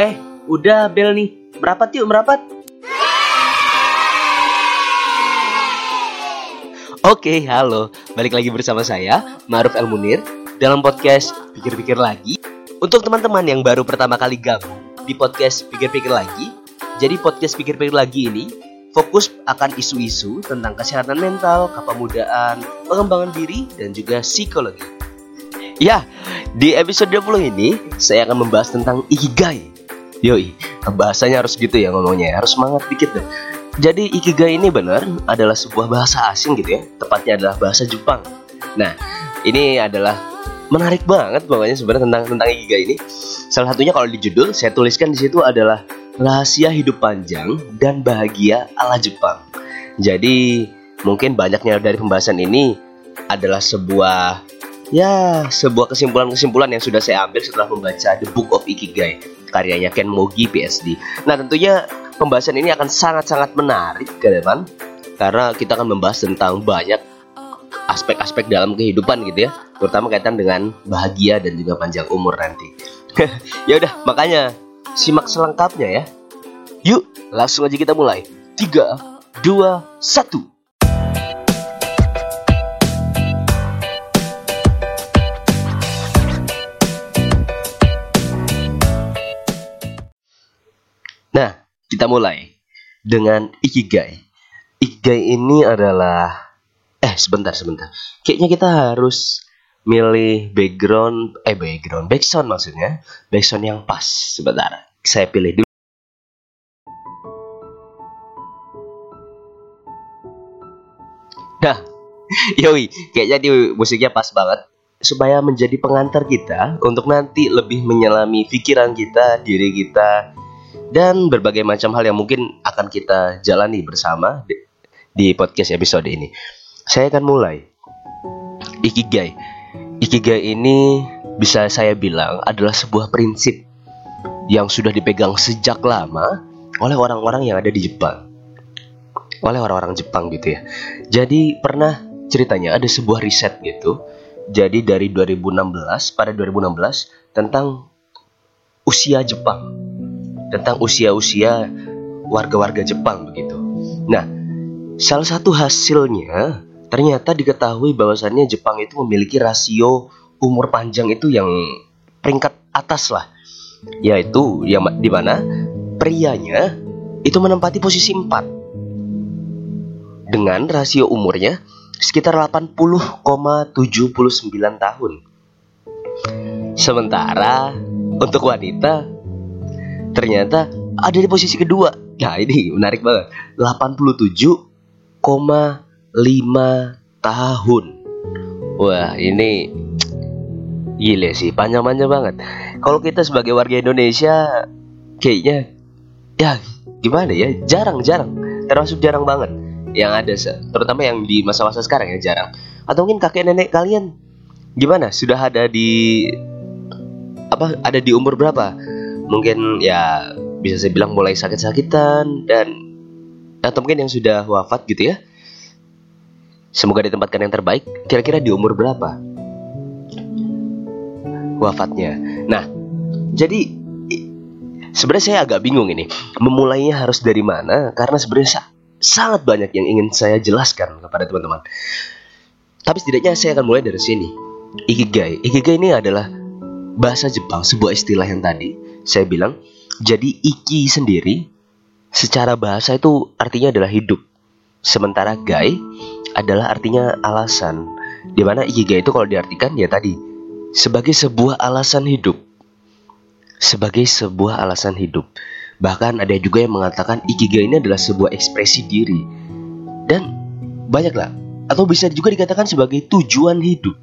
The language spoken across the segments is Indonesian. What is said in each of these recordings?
Eh, udah bel nih. Merapat yuk, merapat. Oke, halo. Balik lagi bersama saya, Maruf El Munir, dalam podcast Pikir-Pikir Lagi. Untuk teman-teman yang baru pertama kali gabung di podcast Pikir-Pikir Lagi, jadi podcast Pikir-Pikir Lagi ini fokus akan isu-isu tentang kesehatan mental, kepemudaan, pengembangan diri, dan juga psikologi. Ya, di episode 20 ini saya akan membahas tentang Ikigai. Yoi, bahasanya harus gitu ya ngomongnya, harus semangat dikit deh. Jadi Ikigai ini benar adalah sebuah bahasa asing gitu ya, tepatnya adalah bahasa Jepang. Nah, ini adalah menarik banget pokoknya sebenarnya tentang tentang Ikigai ini. Salah satunya kalau di judul saya tuliskan di situ adalah rahasia hidup panjang dan bahagia ala Jepang. Jadi mungkin banyaknya dari pembahasan ini adalah sebuah ya sebuah kesimpulan-kesimpulan yang sudah saya ambil setelah membaca The Book of Ikigai karyanya Ken Mogi PSD. Nah tentunya pembahasan ini akan sangat-sangat menarik depan karena kita akan membahas tentang banyak aspek-aspek dalam kehidupan gitu ya, terutama kaitan dengan bahagia dan juga panjang umur nanti. ya udah, makanya simak selengkapnya ya. Yuk, langsung aja kita mulai. 3 2 1. Nah, kita mulai dengan ikigai. Ikigai ini adalah eh sebentar sebentar. Kayaknya kita harus milih background eh background backsound maksudnya backsound yang pas sebentar. Saya pilih dulu. Nah, yoi, kayaknya di musiknya pas banget supaya menjadi pengantar kita untuk nanti lebih menyelami pikiran kita, diri kita, dan berbagai macam hal yang mungkin akan kita jalani bersama di, podcast episode ini. Saya akan mulai. Ikigai. Ikigai ini bisa saya bilang adalah sebuah prinsip yang sudah dipegang sejak lama oleh orang-orang yang ada di Jepang. Oleh orang-orang Jepang gitu ya. Jadi pernah ceritanya ada sebuah riset gitu. Jadi dari 2016 pada 2016 tentang usia Jepang tentang usia-usia warga-warga Jepang begitu. Nah, salah satu hasilnya ternyata diketahui bahwasannya Jepang itu memiliki rasio umur panjang itu yang peringkat atas lah, yaitu yang di mana prianya itu menempati posisi 4 dengan rasio umurnya sekitar 80,79 tahun. Sementara untuk wanita ternyata ada di posisi kedua. Nah ini menarik banget. 87,5 tahun. Wah ini gile sih, panjang-panjang banget. Kalau kita sebagai warga Indonesia, kayaknya ya gimana ya, jarang-jarang, termasuk jarang banget yang ada, terutama yang di masa-masa sekarang ya jarang. Atau mungkin kakek nenek kalian gimana? Sudah ada di apa? Ada di umur berapa? Mungkin ya bisa saya bilang mulai sakit-sakitan dan atau mungkin yang sudah wafat gitu ya. Semoga ditempatkan yang terbaik. Kira-kira di umur berapa wafatnya? Nah, jadi sebenarnya saya agak bingung ini. Memulainya harus dari mana? Karena sebenarnya sangat banyak yang ingin saya jelaskan kepada teman-teman. Tapi setidaknya saya akan mulai dari sini. Ikigai. Ikigai ini adalah bahasa Jepang, sebuah istilah yang tadi saya bilang jadi iki sendiri secara bahasa itu artinya adalah hidup. Sementara gai adalah artinya alasan. Di mana ikigai itu kalau diartikan ya tadi sebagai sebuah alasan hidup. Sebagai sebuah alasan hidup. Bahkan ada juga yang mengatakan ikigai ini adalah sebuah ekspresi diri. Dan banyaklah atau bisa juga dikatakan sebagai tujuan hidup.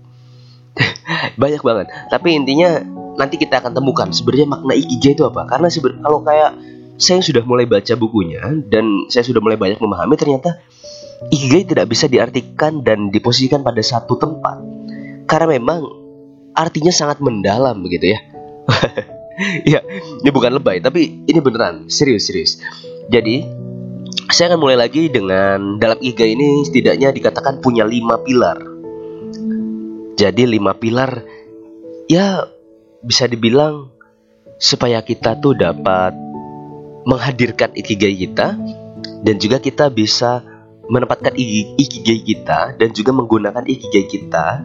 Banyak banget. Tapi intinya nanti kita akan temukan sebenarnya makna ikigai itu apa. Karena sebenarnya kalau kayak saya sudah mulai baca bukunya dan saya sudah mulai banyak memahami ternyata ikigai tidak bisa diartikan dan diposisikan pada satu tempat. Karena memang artinya sangat mendalam begitu ya. ya, ini bukan lebay tapi ini beneran serius serius. Jadi saya akan mulai lagi dengan dalam ikigai ini setidaknya dikatakan punya lima pilar. Jadi lima pilar ya bisa dibilang supaya kita tuh dapat menghadirkan ikigai kita dan juga kita bisa menempatkan ikigai kita dan juga menggunakan ikigai kita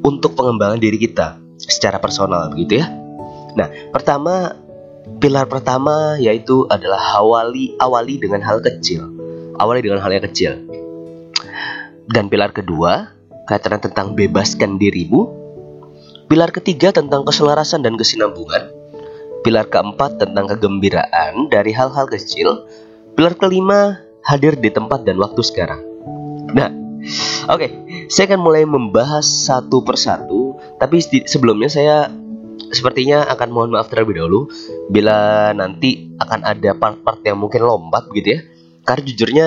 untuk pengembangan diri kita secara personal begitu ya. Nah, pertama pilar pertama yaitu adalah awali awali dengan hal kecil. Awali dengan hal yang kecil. Dan pilar kedua kaitan tentang bebaskan dirimu. Pilar ketiga tentang keselarasan dan kesinambungan. Pilar keempat tentang kegembiraan dari hal-hal kecil. Pilar kelima hadir di tempat dan waktu sekarang. Nah, oke, okay, saya akan mulai membahas satu persatu. Tapi sebelumnya saya sepertinya akan mohon maaf terlebih dahulu bila nanti akan ada part-part yang mungkin lompat gitu ya. Karena jujurnya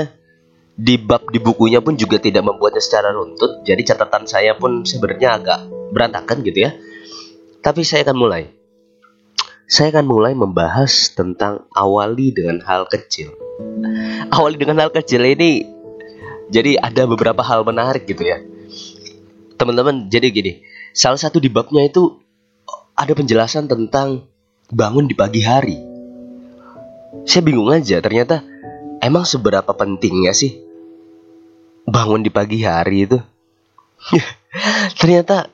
di bab di bukunya pun juga tidak membuatnya secara runtut. Jadi catatan saya pun sebenarnya agak berantakan gitu ya. Tapi saya akan mulai saya akan mulai membahas tentang awali dengan hal kecil. Awali dengan hal kecil ini jadi ada beberapa hal menarik gitu ya. Teman-teman, jadi gini, salah satu di babnya itu ada penjelasan tentang bangun di pagi hari. Saya bingung aja, ternyata emang seberapa pentingnya sih bangun di pagi hari itu? ternyata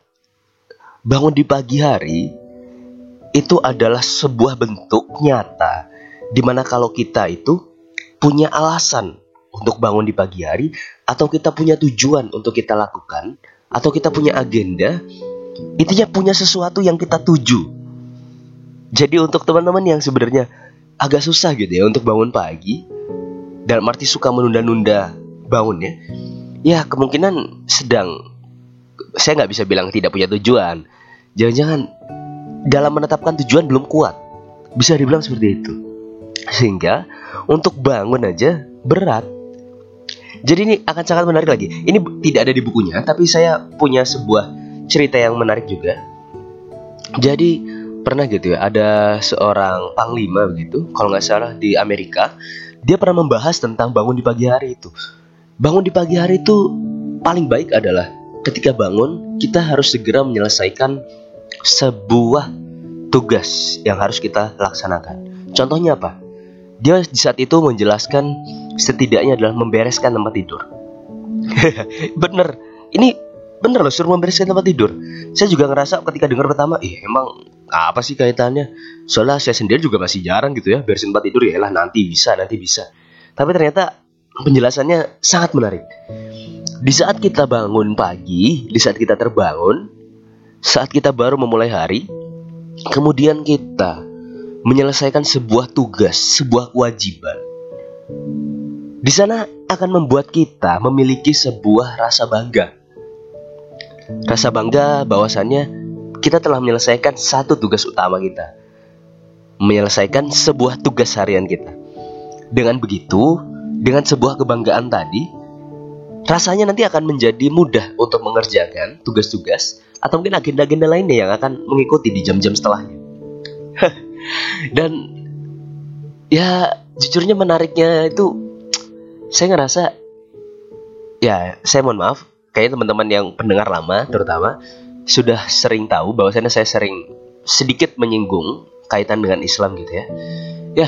bangun di pagi hari itu adalah sebuah bentuk nyata di mana kalau kita itu punya alasan untuk bangun di pagi hari atau kita punya tujuan untuk kita lakukan atau kita punya agenda intinya punya sesuatu yang kita tuju jadi untuk teman-teman yang sebenarnya agak susah gitu ya untuk bangun pagi dan arti suka menunda-nunda bangunnya ya kemungkinan sedang saya nggak bisa bilang tidak punya tujuan jangan-jangan dalam menetapkan tujuan belum kuat. Bisa dibilang seperti itu. Sehingga untuk bangun aja berat. Jadi ini akan sangat menarik lagi. Ini tidak ada di bukunya, tapi saya punya sebuah cerita yang menarik juga. Jadi pernah gitu ya, ada seorang panglima begitu, kalau nggak salah di Amerika, dia pernah membahas tentang bangun di pagi hari itu. Bangun di pagi hari itu paling baik adalah ketika bangun kita harus segera menyelesaikan sebuah tugas yang harus kita laksanakan. Contohnya apa? Dia di saat itu menjelaskan setidaknya adalah membereskan tempat tidur. bener, ini bener loh suruh membereskan tempat tidur. Saya juga ngerasa ketika dengar pertama, ih emang apa sih kaitannya? Soalnya saya sendiri juga masih jarang gitu ya beresin tempat tidur ya lah nanti bisa nanti bisa. Tapi ternyata penjelasannya sangat menarik. Di saat kita bangun pagi, di saat kita terbangun, saat kita baru memulai hari, kemudian kita menyelesaikan sebuah tugas, sebuah kewajiban. Di sana akan membuat kita memiliki sebuah rasa bangga. Rasa bangga bahwasannya kita telah menyelesaikan satu tugas utama kita. Menyelesaikan sebuah tugas harian kita. Dengan begitu, dengan sebuah kebanggaan tadi, rasanya nanti akan menjadi mudah untuk mengerjakan tugas-tugas atau mungkin agenda-agenda lainnya yang akan mengikuti di jam-jam setelahnya. Dan ya jujurnya menariknya itu saya ngerasa ya saya mohon maaf kayak teman-teman yang pendengar lama terutama sudah sering tahu bahwasanya saya sering sedikit menyinggung kaitan dengan Islam gitu ya. Ya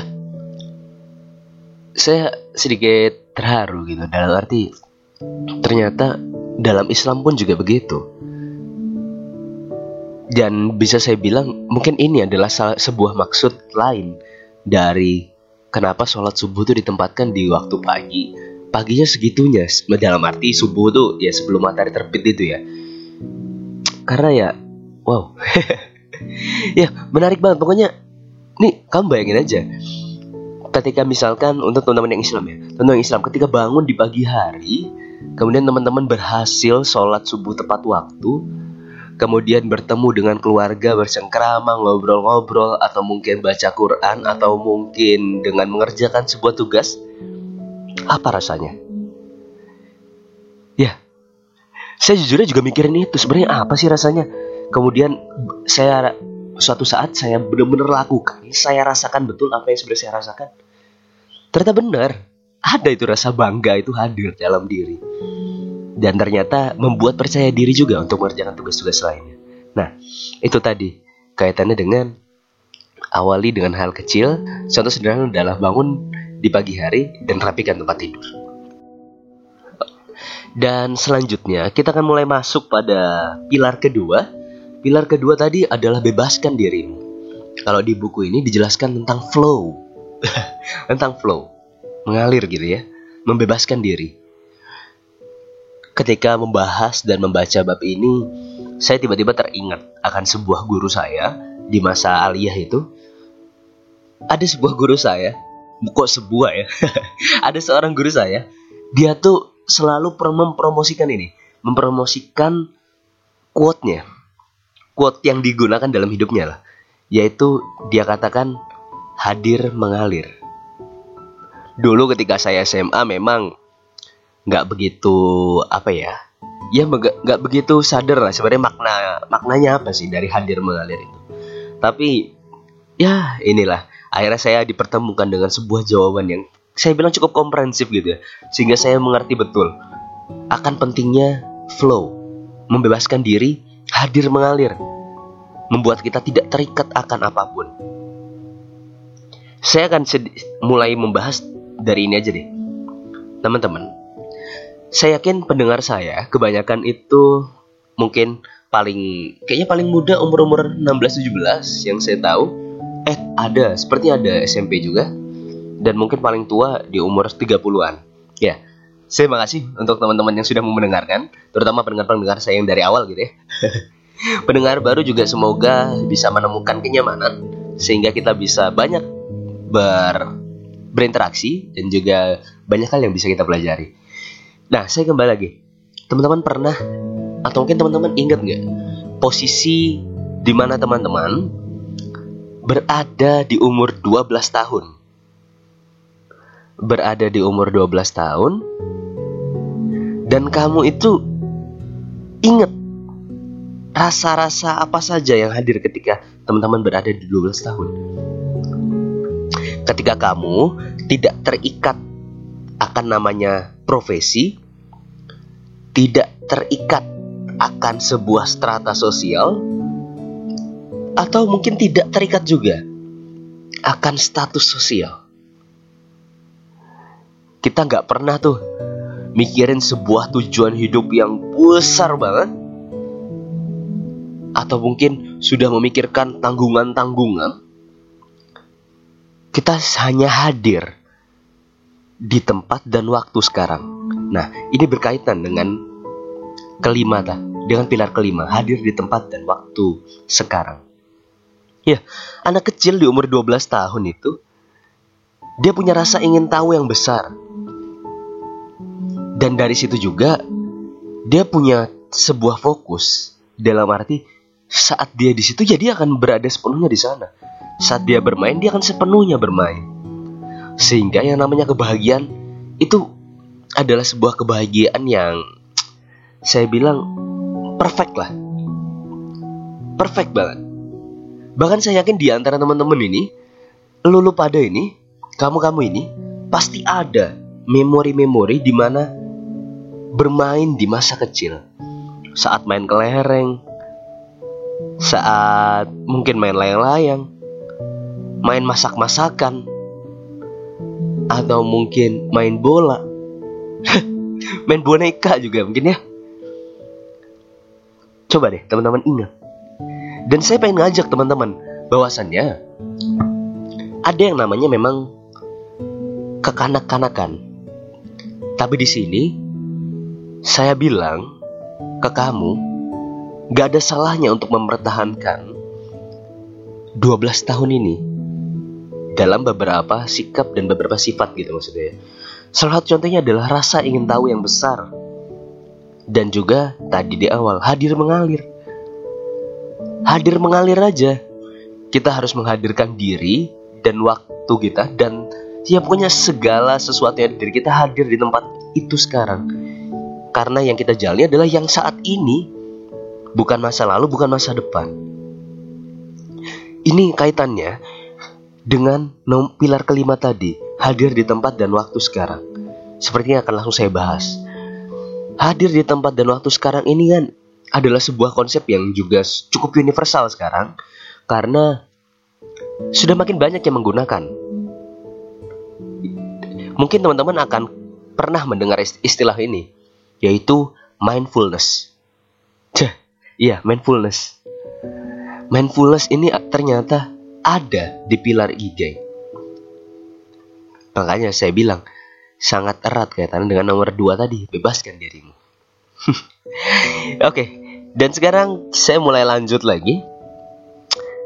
saya sedikit terharu gitu dalam arti ternyata dalam Islam pun juga begitu. Dan bisa saya bilang mungkin ini adalah sebuah maksud lain dari kenapa sholat subuh itu ditempatkan di waktu pagi. Paginya segitunya dalam arti subuh tuh ya sebelum matahari terbit itu ya. Karena ya wow. Ya menarik banget. Pokoknya nih kamu bayangin aja ketika misalkan untuk teman-teman yang Islam ya. Teman-teman Islam ketika bangun di pagi hari kemudian teman-teman berhasil sholat subuh tepat waktu kemudian bertemu dengan keluarga bersengkrama ngobrol-ngobrol atau mungkin baca Quran atau mungkin dengan mengerjakan sebuah tugas apa rasanya? Ya saya jujurnya juga mikirin itu. Sebenarnya apa sih rasanya? Kemudian saya suatu saat saya benar-benar lakukan saya rasakan betul apa yang sebenarnya saya rasakan ternyata benar ada itu rasa bangga itu hadir dalam diri dan ternyata membuat percaya diri juga untuk mengerjakan tugas-tugas lainnya. Nah, itu tadi kaitannya dengan Awali dengan hal kecil, contoh sederhana adalah bangun di pagi hari dan rapikan tempat tidur. Dan selanjutnya kita akan mulai masuk pada pilar kedua. Pilar kedua tadi adalah bebaskan dirimu. Kalau di buku ini dijelaskan tentang flow. tentang flow. Mengalir gitu ya. Membebaskan diri. Ketika membahas dan membaca bab ini, saya tiba-tiba teringat akan sebuah guru saya di masa aliyah itu ada sebuah guru saya kok sebuah ya ada seorang guru saya dia tuh selalu mempromosikan ini mempromosikan quote-nya quote yang digunakan dalam hidupnya lah. Yaitu dia katakan hadir mengalir. Dulu ketika saya SMA memang nggak begitu apa ya ya nggak begitu sadar lah sebenarnya makna maknanya apa sih dari hadir mengalir itu. Tapi ya inilah akhirnya saya dipertemukan dengan sebuah jawaban yang saya bilang cukup komprehensif gitu ya sehingga saya mengerti betul akan pentingnya flow membebaskan diri hadir mengalir membuat kita tidak terikat akan apa pun saya akan mulai membahas dari ini aja deh teman-teman saya yakin pendengar saya kebanyakan itu mungkin paling kayaknya paling muda umur-umur 16-17 yang saya tahu Eh, ada, seperti ada SMP juga. Dan mungkin paling tua di umur 30-an. Ya, saya makasih untuk teman-teman yang sudah mendengarkan, terutama pendengar-pendengar saya yang dari awal gitu ya. pendengar baru juga semoga bisa menemukan kenyamanan sehingga kita bisa banyak ber berinteraksi dan juga banyak hal yang bisa kita pelajari. Nah, saya kembali lagi. Teman-teman pernah atau mungkin teman-teman ingat nggak posisi di mana teman-teman berada di umur 12 tahun. Berada di umur 12 tahun dan kamu itu ingat rasa-rasa apa saja yang hadir ketika teman-teman berada di 12 tahun. Ketika kamu tidak terikat akan namanya profesi, tidak terikat akan sebuah strata sosial, atau mungkin tidak terikat juga akan status sosial. Kita nggak pernah tuh mikirin sebuah tujuan hidup yang besar banget, atau mungkin sudah memikirkan tanggungan-tanggungan. Kita hanya hadir di tempat dan waktu sekarang. Nah, ini berkaitan dengan kelima, dengan pilar kelima, hadir di tempat dan waktu sekarang. Ya, anak kecil di umur 12 tahun itu dia punya rasa ingin tahu yang besar. Dan dari situ juga dia punya sebuah fokus dalam arti saat dia di situ ya akan berada sepenuhnya di sana. Saat dia bermain dia akan sepenuhnya bermain. Sehingga yang namanya kebahagiaan itu adalah sebuah kebahagiaan yang saya bilang perfect lah. Perfect banget Bahkan saya yakin di antara teman-teman ini, lulu pada ini, kamu-kamu ini pasti ada memori-memori di mana bermain di masa kecil. Saat main kelereng, saat mungkin main layang-layang, main masak-masakan, atau mungkin main bola, main boneka juga mungkin ya. Coba deh teman-teman ingat dan saya pengen ngajak teman-teman bahwasannya ada yang namanya memang kekanak-kanakan. Tapi di sini saya bilang ke kamu gak ada salahnya untuk mempertahankan 12 tahun ini dalam beberapa sikap dan beberapa sifat gitu maksudnya. Salah satu contohnya adalah rasa ingin tahu yang besar dan juga tadi di awal hadir mengalir hadir mengalir aja. Kita harus menghadirkan diri dan waktu kita dan ya pokoknya segala sesuatu yang diri kita hadir di tempat itu sekarang. Karena yang kita jalani adalah yang saat ini, bukan masa lalu, bukan masa depan. Ini kaitannya dengan pilar kelima tadi, hadir di tempat dan waktu sekarang. Sepertinya akan langsung saya bahas. Hadir di tempat dan waktu sekarang ini kan adalah sebuah konsep yang juga cukup universal sekarang karena sudah makin banyak yang menggunakan. Mungkin teman-teman akan pernah mendengar istilah ini, yaitu mindfulness. Cah, iya mindfulness. Mindfulness ini ternyata ada di pilar Ikigai. Makanya saya bilang sangat erat kaitannya dengan nomor dua tadi, bebaskan dirimu. Oke, dan sekarang saya mulai lanjut lagi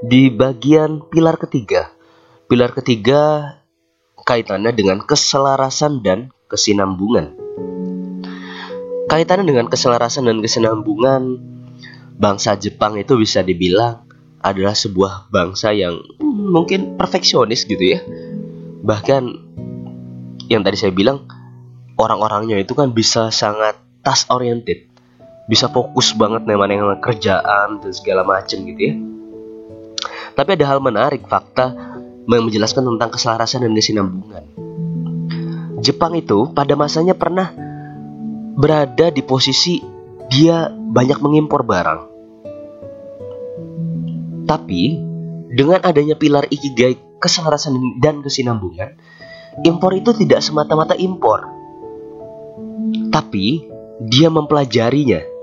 di bagian pilar ketiga. Pilar ketiga kaitannya dengan keselarasan dan kesinambungan. Kaitannya dengan keselarasan dan kesinambungan, bangsa Jepang itu bisa dibilang adalah sebuah bangsa yang mungkin perfeksionis gitu ya. Bahkan yang tadi saya bilang orang-orangnya itu kan bisa sangat task oriented bisa fokus banget nih yang kerjaan dan segala macem gitu ya. Tapi ada hal menarik fakta yang menjelaskan tentang keselarasan dan kesinambungan. Jepang itu pada masanya pernah berada di posisi dia banyak mengimpor barang. Tapi dengan adanya pilar ikigai keselarasan dan kesinambungan, impor itu tidak semata-mata impor. Tapi dia mempelajarinya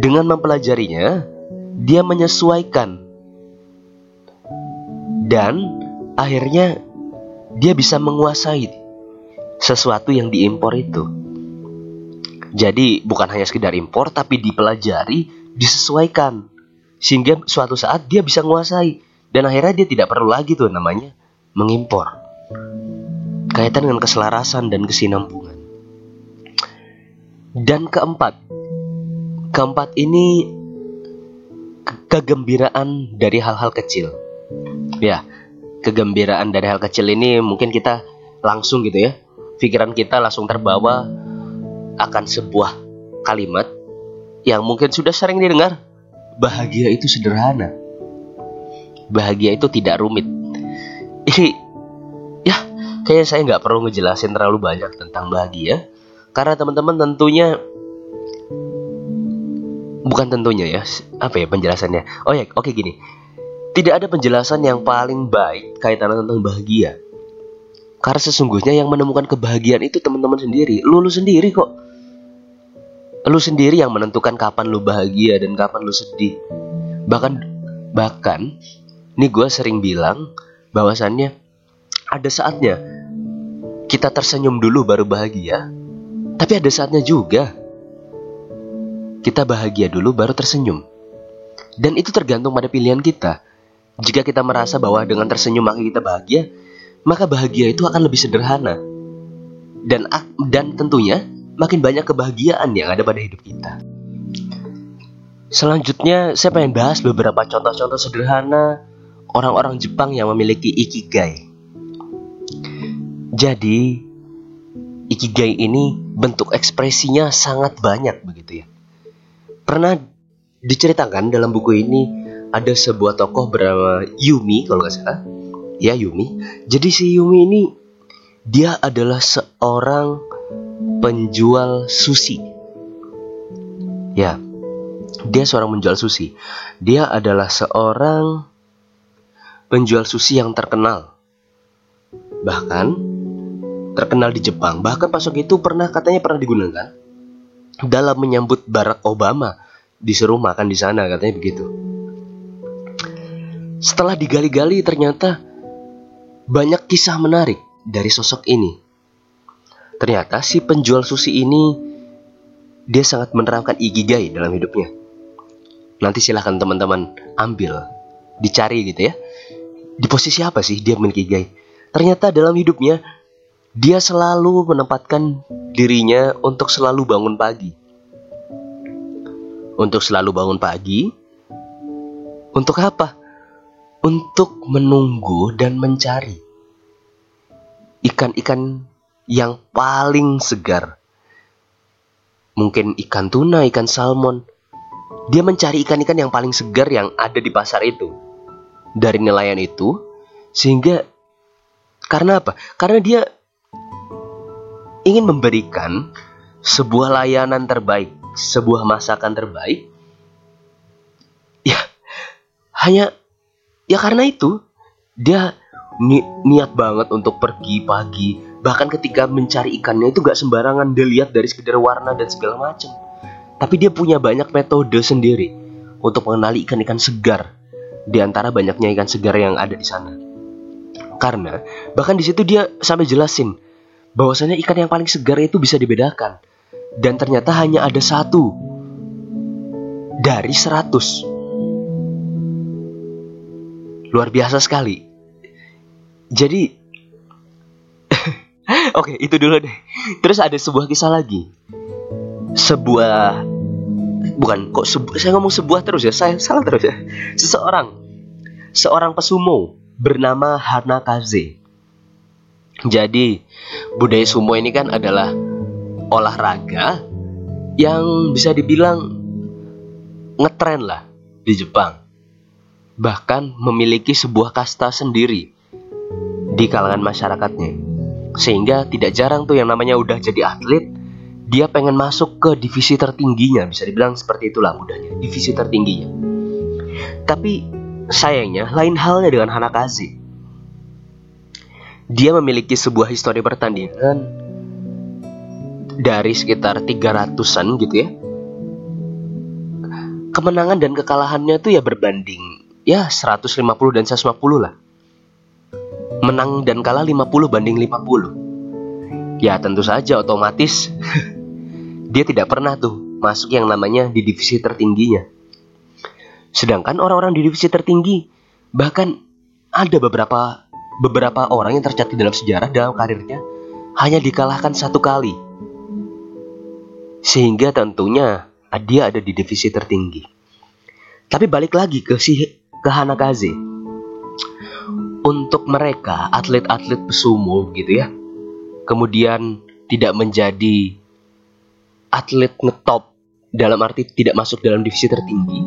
dengan mempelajarinya, dia menyesuaikan dan akhirnya dia bisa menguasai sesuatu yang diimpor itu. Jadi bukan hanya sekedar impor tapi dipelajari, disesuaikan sehingga suatu saat dia bisa menguasai dan akhirnya dia tidak perlu lagi tuh namanya mengimpor. Kaitan dengan keselarasan dan kesinambungan. Dan keempat, Keempat ini kegembiraan dari hal-hal kecil. Ya, kegembiraan dari hal kecil ini mungkin kita langsung gitu ya. Pikiran kita langsung terbawa akan sebuah kalimat yang mungkin sudah sering didengar. Bahagia itu sederhana. Bahagia itu tidak rumit. Ini ya kayaknya saya nggak perlu ngejelasin terlalu banyak tentang bahagia karena teman-teman tentunya bukan tentunya ya apa ya penjelasannya oh ya oke gini tidak ada penjelasan yang paling baik kaitan tentang bahagia karena sesungguhnya yang menemukan kebahagiaan itu teman-teman sendiri lu lu sendiri kok lu sendiri yang menentukan kapan lu bahagia dan kapan lu sedih bahkan bahkan ini gue sering bilang bahwasannya ada saatnya kita tersenyum dulu baru bahagia tapi ada saatnya juga kita bahagia dulu baru tersenyum. Dan itu tergantung pada pilihan kita. Jika kita merasa bahwa dengan tersenyum maka kita bahagia, maka bahagia itu akan lebih sederhana. Dan dan tentunya makin banyak kebahagiaan yang ada pada hidup kita. Selanjutnya, saya pengen bahas beberapa contoh-contoh sederhana orang-orang Jepang yang memiliki ikigai. Jadi, ikigai ini bentuk ekspresinya sangat banyak begitu ya. Pernah diceritakan dalam buku ini ada sebuah tokoh bernama Yumi kalau nggak salah. Ya Yumi. Jadi si Yumi ini dia adalah seorang penjual sushi. Ya, dia seorang penjual sushi. Dia adalah seorang penjual sushi yang terkenal. Bahkan terkenal di Jepang. Bahkan pasok itu pernah katanya pernah digunakan dalam menyambut Barack Obama disuruh makan di sana katanya begitu. Setelah digali-gali ternyata banyak kisah menarik dari sosok ini. Ternyata si penjual sushi ini dia sangat menerapkan ikigai dalam hidupnya. Nanti silahkan teman-teman ambil, dicari gitu ya. Di posisi apa sih dia memiliki ikigai? Ternyata dalam hidupnya dia selalu menempatkan dirinya untuk selalu bangun pagi. Untuk selalu bangun pagi, untuk apa? Untuk menunggu dan mencari ikan-ikan yang paling segar. Mungkin ikan tuna, ikan salmon. Dia mencari ikan-ikan yang paling segar yang ada di pasar itu. Dari nelayan itu, sehingga karena apa? Karena dia ingin memberikan sebuah layanan terbaik, sebuah masakan terbaik, ya hanya ya karena itu dia ni niat banget untuk pergi pagi bahkan ketika mencari ikannya itu gak sembarangan dilihat dari sekedar warna dan segala macam tapi dia punya banyak metode sendiri untuk mengenali ikan-ikan segar. Di antara banyaknya ikan segar yang ada di sana. Karena bahkan di situ dia sampai jelasin bahwasanya ikan yang paling segar itu bisa dibedakan. Dan ternyata hanya ada satu dari seratus. Luar biasa sekali. Jadi oke itu dulu deh. Terus ada sebuah kisah lagi. Sebuah bukan kok sebu saya ngomong sebuah terus ya? Saya salah terus ya? Seseorang seorang pesumo bernama Hanakaze. Jadi budaya sumo ini kan adalah olahraga yang bisa dibilang ngetren lah di Jepang. Bahkan memiliki sebuah kasta sendiri di kalangan masyarakatnya. Sehingga tidak jarang tuh yang namanya udah jadi atlet, dia pengen masuk ke divisi tertingginya, bisa dibilang seperti itulah mudahnya, divisi tertingginya. Tapi sayangnya lain halnya dengan Hanakaze. Dia memiliki sebuah histori pertandingan dari sekitar 300-an gitu ya. Kemenangan dan kekalahannya tuh ya berbanding ya 150 dan 150 lah. Menang dan kalah 50 banding 50. Ya tentu saja otomatis dia tidak pernah tuh masuk yang namanya di divisi tertingginya. Sedangkan orang-orang di divisi tertinggi bahkan ada beberapa beberapa orang yang tercatat dalam sejarah dalam karirnya hanya dikalahkan satu kali. Sehingga tentunya dia ada di divisi tertinggi. Tapi balik lagi ke si ke Hanakaze. Untuk mereka atlet-atlet pesumo gitu ya. Kemudian tidak menjadi atlet ngetop dalam arti tidak masuk dalam divisi tertinggi.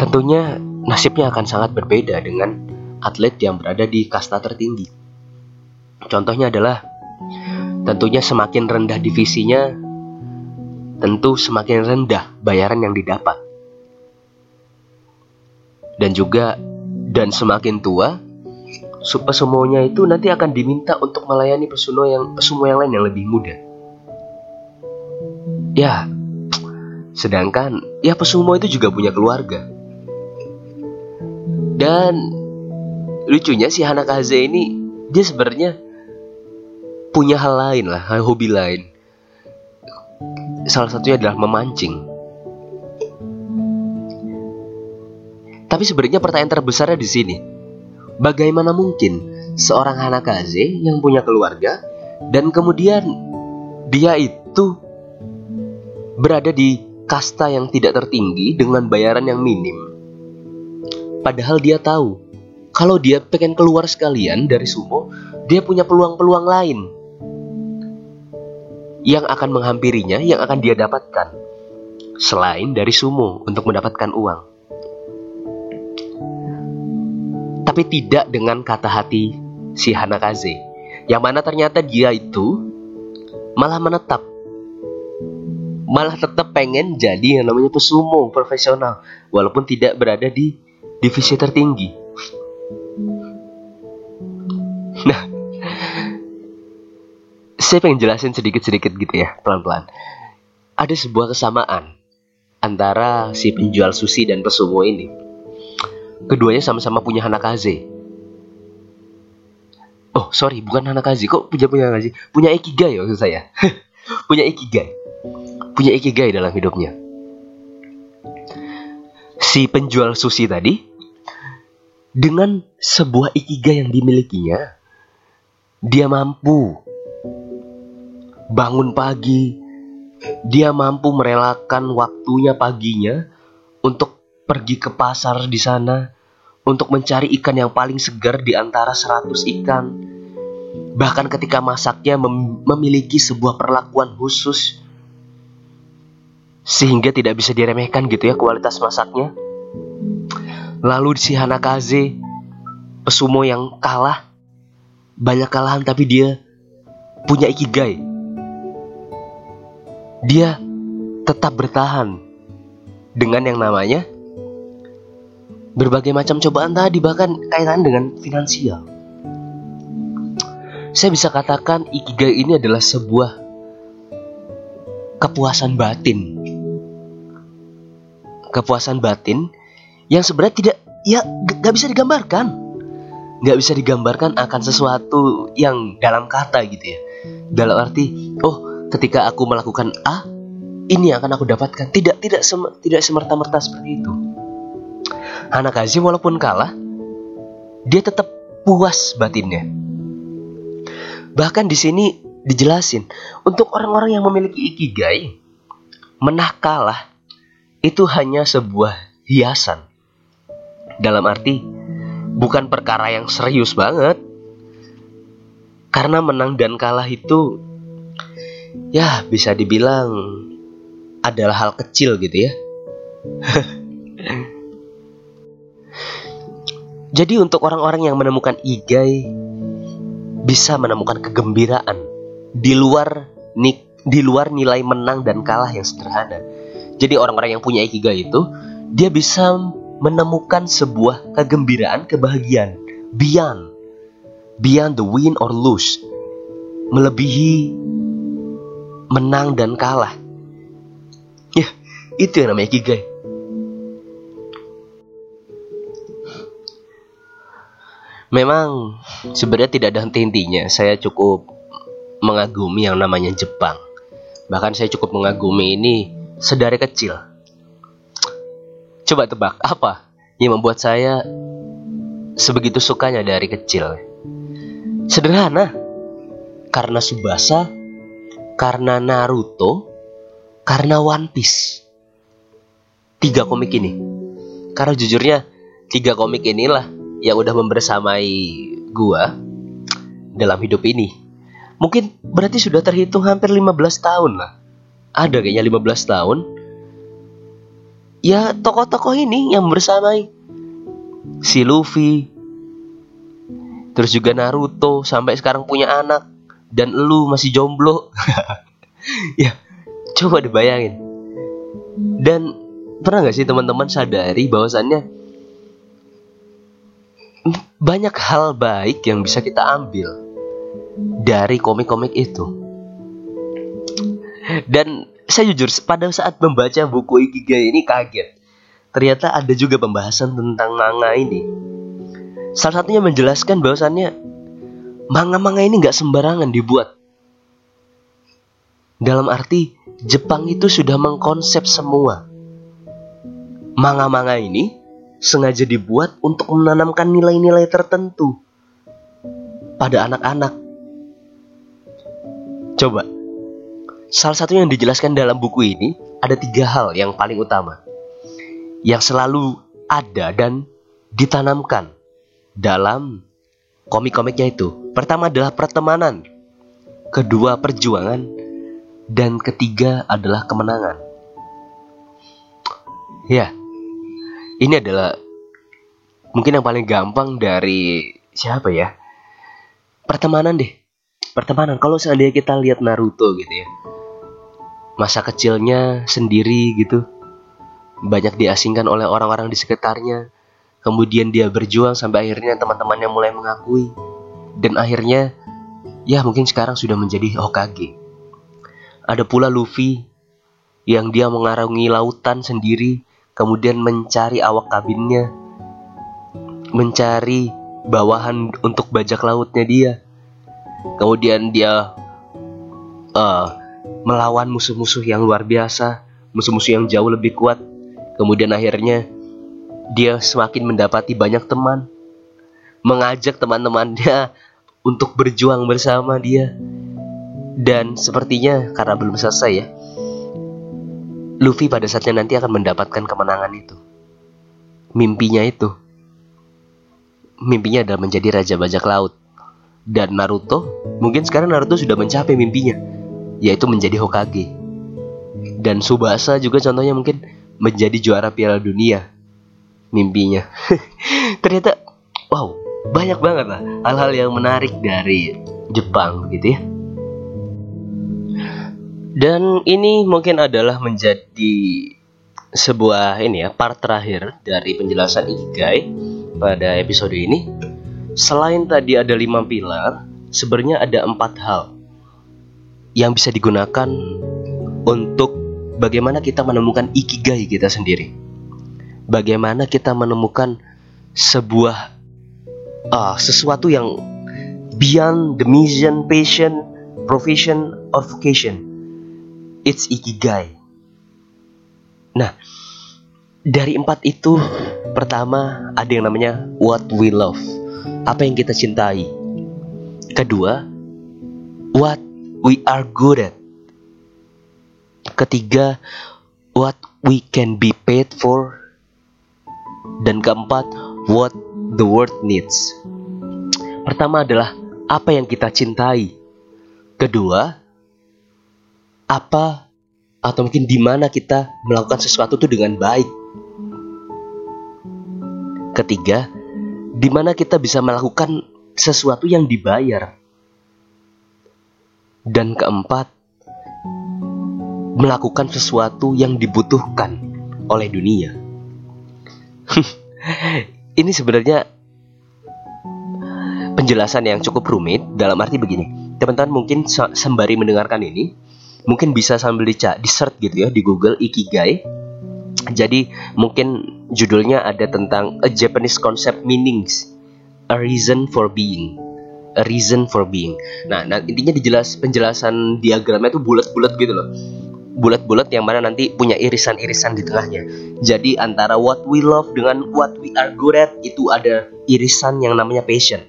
Tentunya nasibnya akan sangat berbeda dengan atlet yang berada di kasta tertinggi. Contohnya adalah tentunya semakin rendah divisinya tentu semakin rendah bayaran yang didapat dan juga dan semakin tua pesumonya itu nanti akan diminta untuk melayani pesumo yang pesumo yang lain yang lebih muda. Ya, sedangkan ya pesumo itu juga punya keluarga. Dan lucunya si Hanakaze ini dia sebenarnya punya hal lain lah, hobi lain. Salah satunya adalah memancing. Tapi sebenarnya pertanyaan terbesarnya di sini. Bagaimana mungkin seorang Hanakaze yang punya keluarga dan kemudian dia itu berada di kasta yang tidak tertinggi dengan bayaran yang minim. Padahal dia tahu kalau dia pengen keluar sekalian dari sumo, dia punya peluang-peluang lain yang akan menghampirinya, yang akan dia dapatkan selain dari sumo untuk mendapatkan uang. Tapi tidak dengan kata hati si Hanakaze. Yang mana ternyata dia itu malah menetap. Malah tetap pengen jadi yang namanya pesumo profesional walaupun tidak berada di divisi tertinggi. Nah, saya pengen jelasin sedikit-sedikit gitu ya, pelan-pelan. Ada sebuah kesamaan antara si penjual sushi dan pesumo ini Keduanya sama-sama punya Hanakaze. Oh, sorry, bukan Hanakaze. Kok punya punya Hanakaze? Punya Ikigai maksud saya. punya Ikigai. Punya Ikigai dalam hidupnya. Si penjual sushi tadi dengan sebuah Ikigai yang dimilikinya, dia mampu bangun pagi, dia mampu merelakan waktunya paginya untuk pergi ke pasar di sana untuk mencari ikan yang paling segar di antara 100 ikan. Bahkan ketika masaknya mem memiliki sebuah perlakuan khusus sehingga tidak bisa diremehkan gitu ya kualitas masaknya. Lalu si Hanakaze pesumo yang kalah banyak kalahan tapi dia punya ikigai. Dia tetap bertahan dengan yang namanya berbagai macam cobaan tadi bahkan kaitan dengan finansial. Saya bisa katakan ikigai ini adalah sebuah kepuasan batin. Kepuasan batin yang sebenarnya tidak ya gak bisa digambarkan. Gak bisa digambarkan akan sesuatu yang dalam kata gitu ya. Dalam arti, oh ketika aku melakukan A, ini yang akan aku dapatkan. Tidak tidak sem tidak semerta-merta seperti itu. Hanakashi walaupun kalah, dia tetap puas batinnya. Bahkan di sini dijelasin, untuk orang-orang yang memiliki ikigai, menang kalah itu hanya sebuah hiasan. Dalam arti bukan perkara yang serius banget. Karena menang dan kalah itu ya bisa dibilang adalah hal kecil gitu ya. Jadi untuk orang-orang yang menemukan igai bisa menemukan kegembiraan di luar di luar nilai menang dan kalah yang sederhana. Jadi orang-orang yang punya ikigai itu dia bisa menemukan sebuah kegembiraan, kebahagiaan beyond beyond the win or lose. Melebihi menang dan kalah. Ya, itu yang namanya ikigai. Memang sebenarnya tidak ada henti-hentinya. Saya cukup mengagumi yang namanya Jepang. Bahkan saya cukup mengagumi ini sedari kecil. Coba tebak apa yang membuat saya sebegitu sukanya dari kecil? Sederhana. Karena Subasa, karena Naruto, karena One Piece. Tiga komik ini. Karena jujurnya tiga komik inilah yang udah membersamai gua dalam hidup ini. Mungkin berarti sudah terhitung hampir 15 tahun lah. Ada kayaknya 15 tahun. Ya tokoh-tokoh ini yang bersamai si Luffy, terus juga Naruto sampai sekarang punya anak dan lu masih jomblo. ya, coba dibayangin. Dan pernah gak sih teman-teman sadari bahwasannya banyak hal baik yang bisa kita ambil dari komik-komik itu. Dan saya jujur pada saat membaca buku Ikigai ini kaget. Ternyata ada juga pembahasan tentang manga ini. Salah satunya menjelaskan bahwasannya manga-manga ini nggak sembarangan dibuat. Dalam arti Jepang itu sudah mengkonsep semua. Manga-manga ini sengaja dibuat untuk menanamkan nilai-nilai tertentu pada anak-anak. Coba, salah satu yang dijelaskan dalam buku ini ada tiga hal yang paling utama yang selalu ada dan ditanamkan dalam komik-komiknya itu. Pertama adalah pertemanan, kedua perjuangan, dan ketiga adalah kemenangan. Ya, ini adalah mungkin yang paling gampang dari siapa ya? Pertemanan deh. Pertemanan. Kalau seandainya kita lihat Naruto gitu ya. Masa kecilnya sendiri gitu. Banyak diasingkan oleh orang-orang di sekitarnya. Kemudian dia berjuang sampai akhirnya teman-temannya mulai mengakui. Dan akhirnya ya mungkin sekarang sudah menjadi Hokage. Ada pula Luffy yang dia mengarungi lautan sendiri kemudian mencari awak kabinnya, mencari bawahan untuk bajak lautnya dia. Kemudian dia uh, melawan musuh-musuh yang luar biasa, musuh-musuh yang jauh lebih kuat. Kemudian akhirnya dia semakin mendapati banyak teman, mengajak teman-temannya untuk berjuang bersama dia. Dan sepertinya karena belum selesai ya, Luffy pada saatnya nanti akan mendapatkan kemenangan itu. Mimpinya itu. Mimpinya adalah menjadi raja bajak laut. Dan Naruto, mungkin sekarang Naruto sudah mencapai mimpinya, yaitu menjadi Hokage. Dan Subasa juga contohnya mungkin menjadi juara Piala Dunia. Mimpinya. Ternyata wow, banyak banget lah hal-hal yang menarik dari Jepang gitu ya. Dan ini mungkin adalah menjadi sebuah ini ya part terakhir dari penjelasan ikigai pada episode ini. Selain tadi ada lima pilar, sebenarnya ada empat hal yang bisa digunakan untuk bagaimana kita menemukan ikigai kita sendiri. Bagaimana kita menemukan sebuah uh, sesuatu yang beyond the mission, passion, profession, or vocation. It's ikigai. Nah, dari empat itu pertama ada yang namanya what we love, apa yang kita cintai. Kedua, what we are good at. Ketiga, what we can be paid for. Dan keempat, what the world needs. Pertama adalah apa yang kita cintai. Kedua, apa atau mungkin di mana kita melakukan sesuatu itu dengan baik. Ketiga, di mana kita bisa melakukan sesuatu yang dibayar. Dan keempat, melakukan sesuatu yang dibutuhkan oleh dunia. Ini sebenarnya penjelasan yang cukup rumit dalam arti begini. Teman-teman mungkin sembari mendengarkan ini, mungkin bisa sambil di, di search gitu ya di Google Ikigai. Jadi mungkin judulnya ada tentang a Japanese concept meanings, a reason for being, a reason for being. Nah, nah intinya dijelas penjelasan diagramnya itu bulat-bulat gitu loh. Bulat-bulat yang mana nanti punya irisan-irisan di tengahnya. Jadi antara what we love dengan what we are good at itu ada irisan yang namanya passion.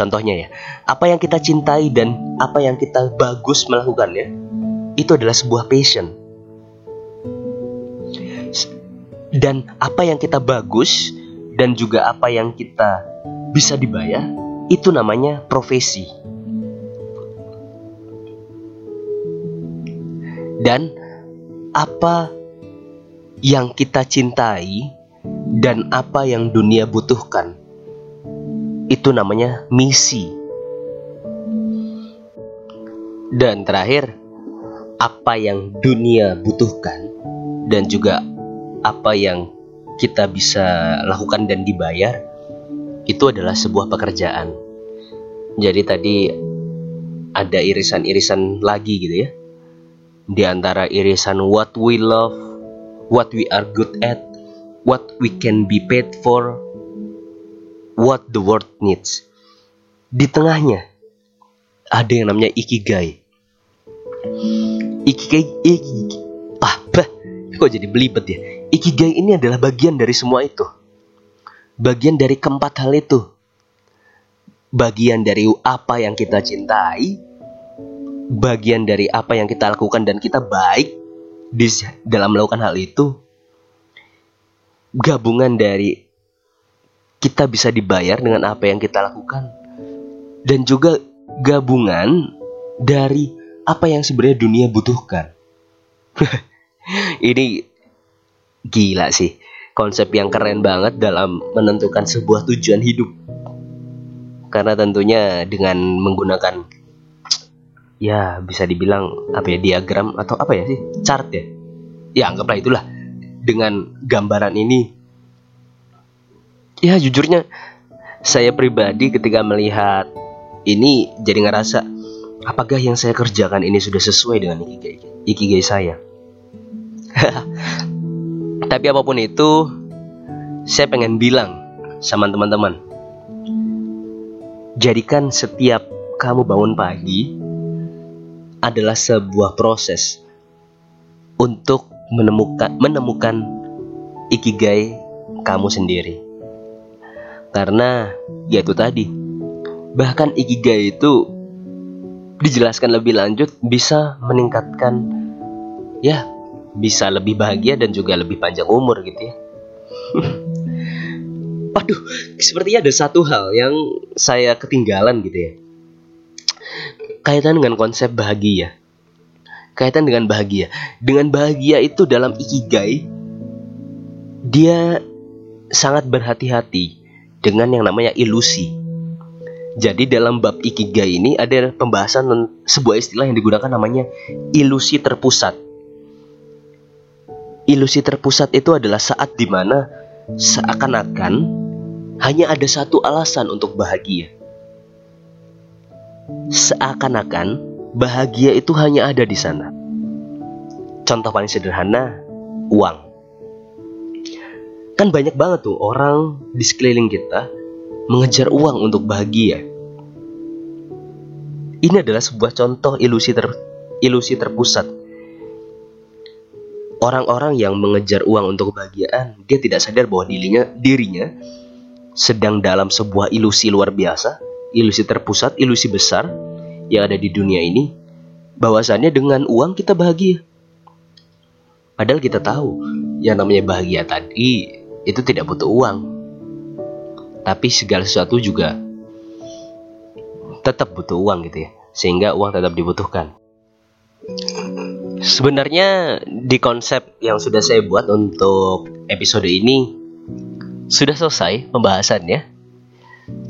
Contohnya ya, apa yang kita cintai dan apa yang kita bagus melakukannya itu adalah sebuah passion. Dan apa yang kita bagus dan juga apa yang kita bisa dibayar itu namanya profesi. Dan apa yang kita cintai dan apa yang dunia butuhkan itu namanya misi. Dan terakhir, apa yang dunia butuhkan dan juga apa yang kita bisa lakukan dan dibayar itu adalah sebuah pekerjaan. Jadi tadi ada irisan-irisan lagi gitu ya. Di antara irisan what we love, what we are good at, what we can be paid for, what the world needs. Di tengahnya ada yang namanya ikigai. Ikigai, ikigai ah, bah, kok jadi belibet ya? Ikigai ini adalah bagian dari semua itu. Bagian dari keempat hal itu. Bagian dari apa yang kita cintai, bagian dari apa yang kita lakukan dan kita baik di dalam melakukan hal itu. Gabungan dari kita bisa dibayar dengan apa yang kita lakukan dan juga gabungan dari apa yang sebenarnya dunia butuhkan. Ini gila sih, konsep yang keren banget dalam menentukan sebuah tujuan hidup. Karena tentunya dengan menggunakan ya bisa dibilang apa ya diagram atau apa ya sih chart ya. Ya anggaplah itulah dengan gambaran ini ya jujurnya saya pribadi ketika melihat ini jadi ngerasa apakah yang saya kerjakan ini sudah sesuai dengan ikigai, ikigai saya. Tapi apa pun itu, saya pengen bilang sama teman-teman, jadikan setiap kamu bangun pagi adalah sebuah proses untuk menemukan menemukan ikigai kamu sendiri. Karena ya itu tadi. Bahkan ikigai itu dijelaskan lebih lanjut bisa meningkatkan ya bisa lebih bahagia dan juga lebih panjang umur gitu ya. Waduh, sepertinya ada satu hal yang saya ketinggalan gitu ya. Kaitan dengan konsep bahagia. Kaitan dengan bahagia. Dengan bahagia itu dalam ikigai dia sangat berhati-hati dengan yang namanya ilusi. Jadi dalam bab ikigai ini ada pembahasan sebuah istilah yang digunakan namanya ilusi terpusat. ilusi terpusat itu adalah saat di mana seakan-akan hanya ada satu alasan untuk bahagia. Seakan-akan bahagia itu hanya ada di sana. Contoh paling sederhana, uang. Kan banyak banget tuh orang di sekeliling kita mengejar uang untuk bahagia. Ini adalah sebuah contoh ilusi ter ilusi terpusat orang-orang yang mengejar uang untuk kebahagiaan, dia tidak sadar bahwa dirinya dirinya sedang dalam sebuah ilusi luar biasa, ilusi terpusat, ilusi besar yang ada di dunia ini. Bahwasannya dengan uang kita bahagia. Padahal kita tahu yang namanya bahagia tadi itu tidak butuh uang. Tapi segala sesuatu juga tetap butuh uang gitu ya. Sehingga uang tetap dibutuhkan. Sebenarnya di konsep yang sudah saya buat untuk episode ini sudah selesai pembahasannya.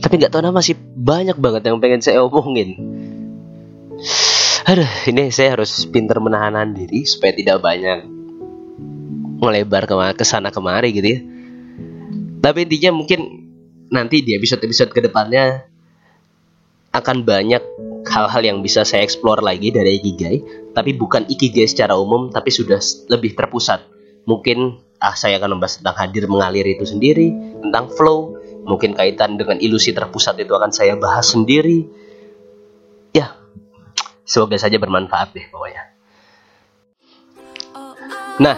Tapi nggak tahu masih banyak banget yang pengen saya omongin. Aduh, ini saya harus pintar menahan diri supaya tidak banyak melebar ke sana kemari gitu ya. Tapi intinya mungkin nanti di episode-episode ke depannya akan banyak hal-hal yang bisa saya explore lagi dari Ikigai, tapi bukan Ikigai secara umum, tapi sudah lebih terpusat. Mungkin ah saya akan membahas tentang hadir mengalir itu sendiri, tentang flow, mungkin kaitan dengan ilusi terpusat itu akan saya bahas sendiri. Ya, semoga saja bermanfaat deh pokoknya. Nah,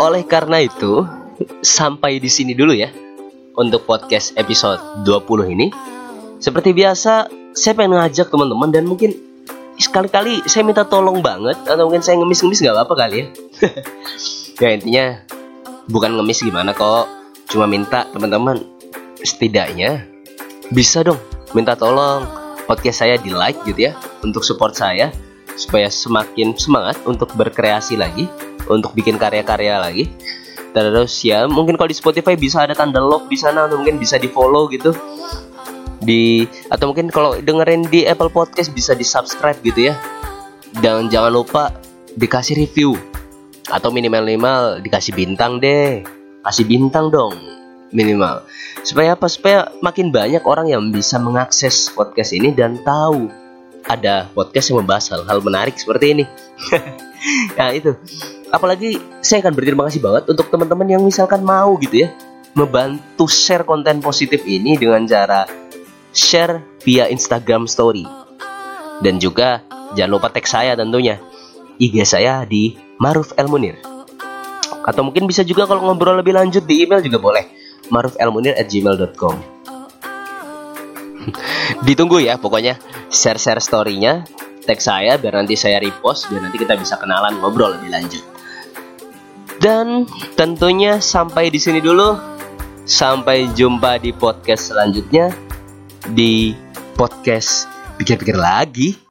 oleh karena itu, sampai di sini dulu ya untuk podcast episode 20 ini. Seperti biasa, saya pengen ngajak teman-teman dan mungkin sekali-kali saya minta tolong banget atau mungkin saya ngemis-ngemis nggak apa-apa kali ya. ya intinya bukan ngemis gimana kok, cuma minta teman-teman setidaknya bisa dong minta tolong podcast saya di like gitu ya untuk support saya supaya semakin semangat untuk berkreasi lagi, untuk bikin karya-karya lagi. Terus ya mungkin kalau di Spotify bisa ada tanda love di sana atau mungkin bisa di follow gitu. Di atau mungkin kalau dengerin di Apple Podcast bisa di subscribe gitu ya. Dan jangan lupa dikasih review. Atau minimal minimal dikasih bintang deh. Kasih bintang dong minimal. Supaya apa? Supaya makin banyak orang yang bisa mengakses podcast ini dan tahu ada podcast yang membahas hal-hal menarik seperti ini. Nah itu apalagi saya akan berterima kasih banget untuk teman-teman yang misalkan mau gitu ya membantu share konten positif ini dengan cara share via Instagram Story. Dan juga jangan lupa tag saya tentunya. IG saya di Maruf El Munir. Atau mungkin bisa juga kalau ngobrol lebih lanjut di email juga boleh. marufelmunir@gmail.com. Ditunggu ya pokoknya share-share story-nya, tag saya biar nanti saya repost biar nanti kita bisa kenalan ngobrol lebih lanjut. Dan tentunya sampai di sini dulu. Sampai jumpa di podcast selanjutnya di podcast pikir-pikir lagi.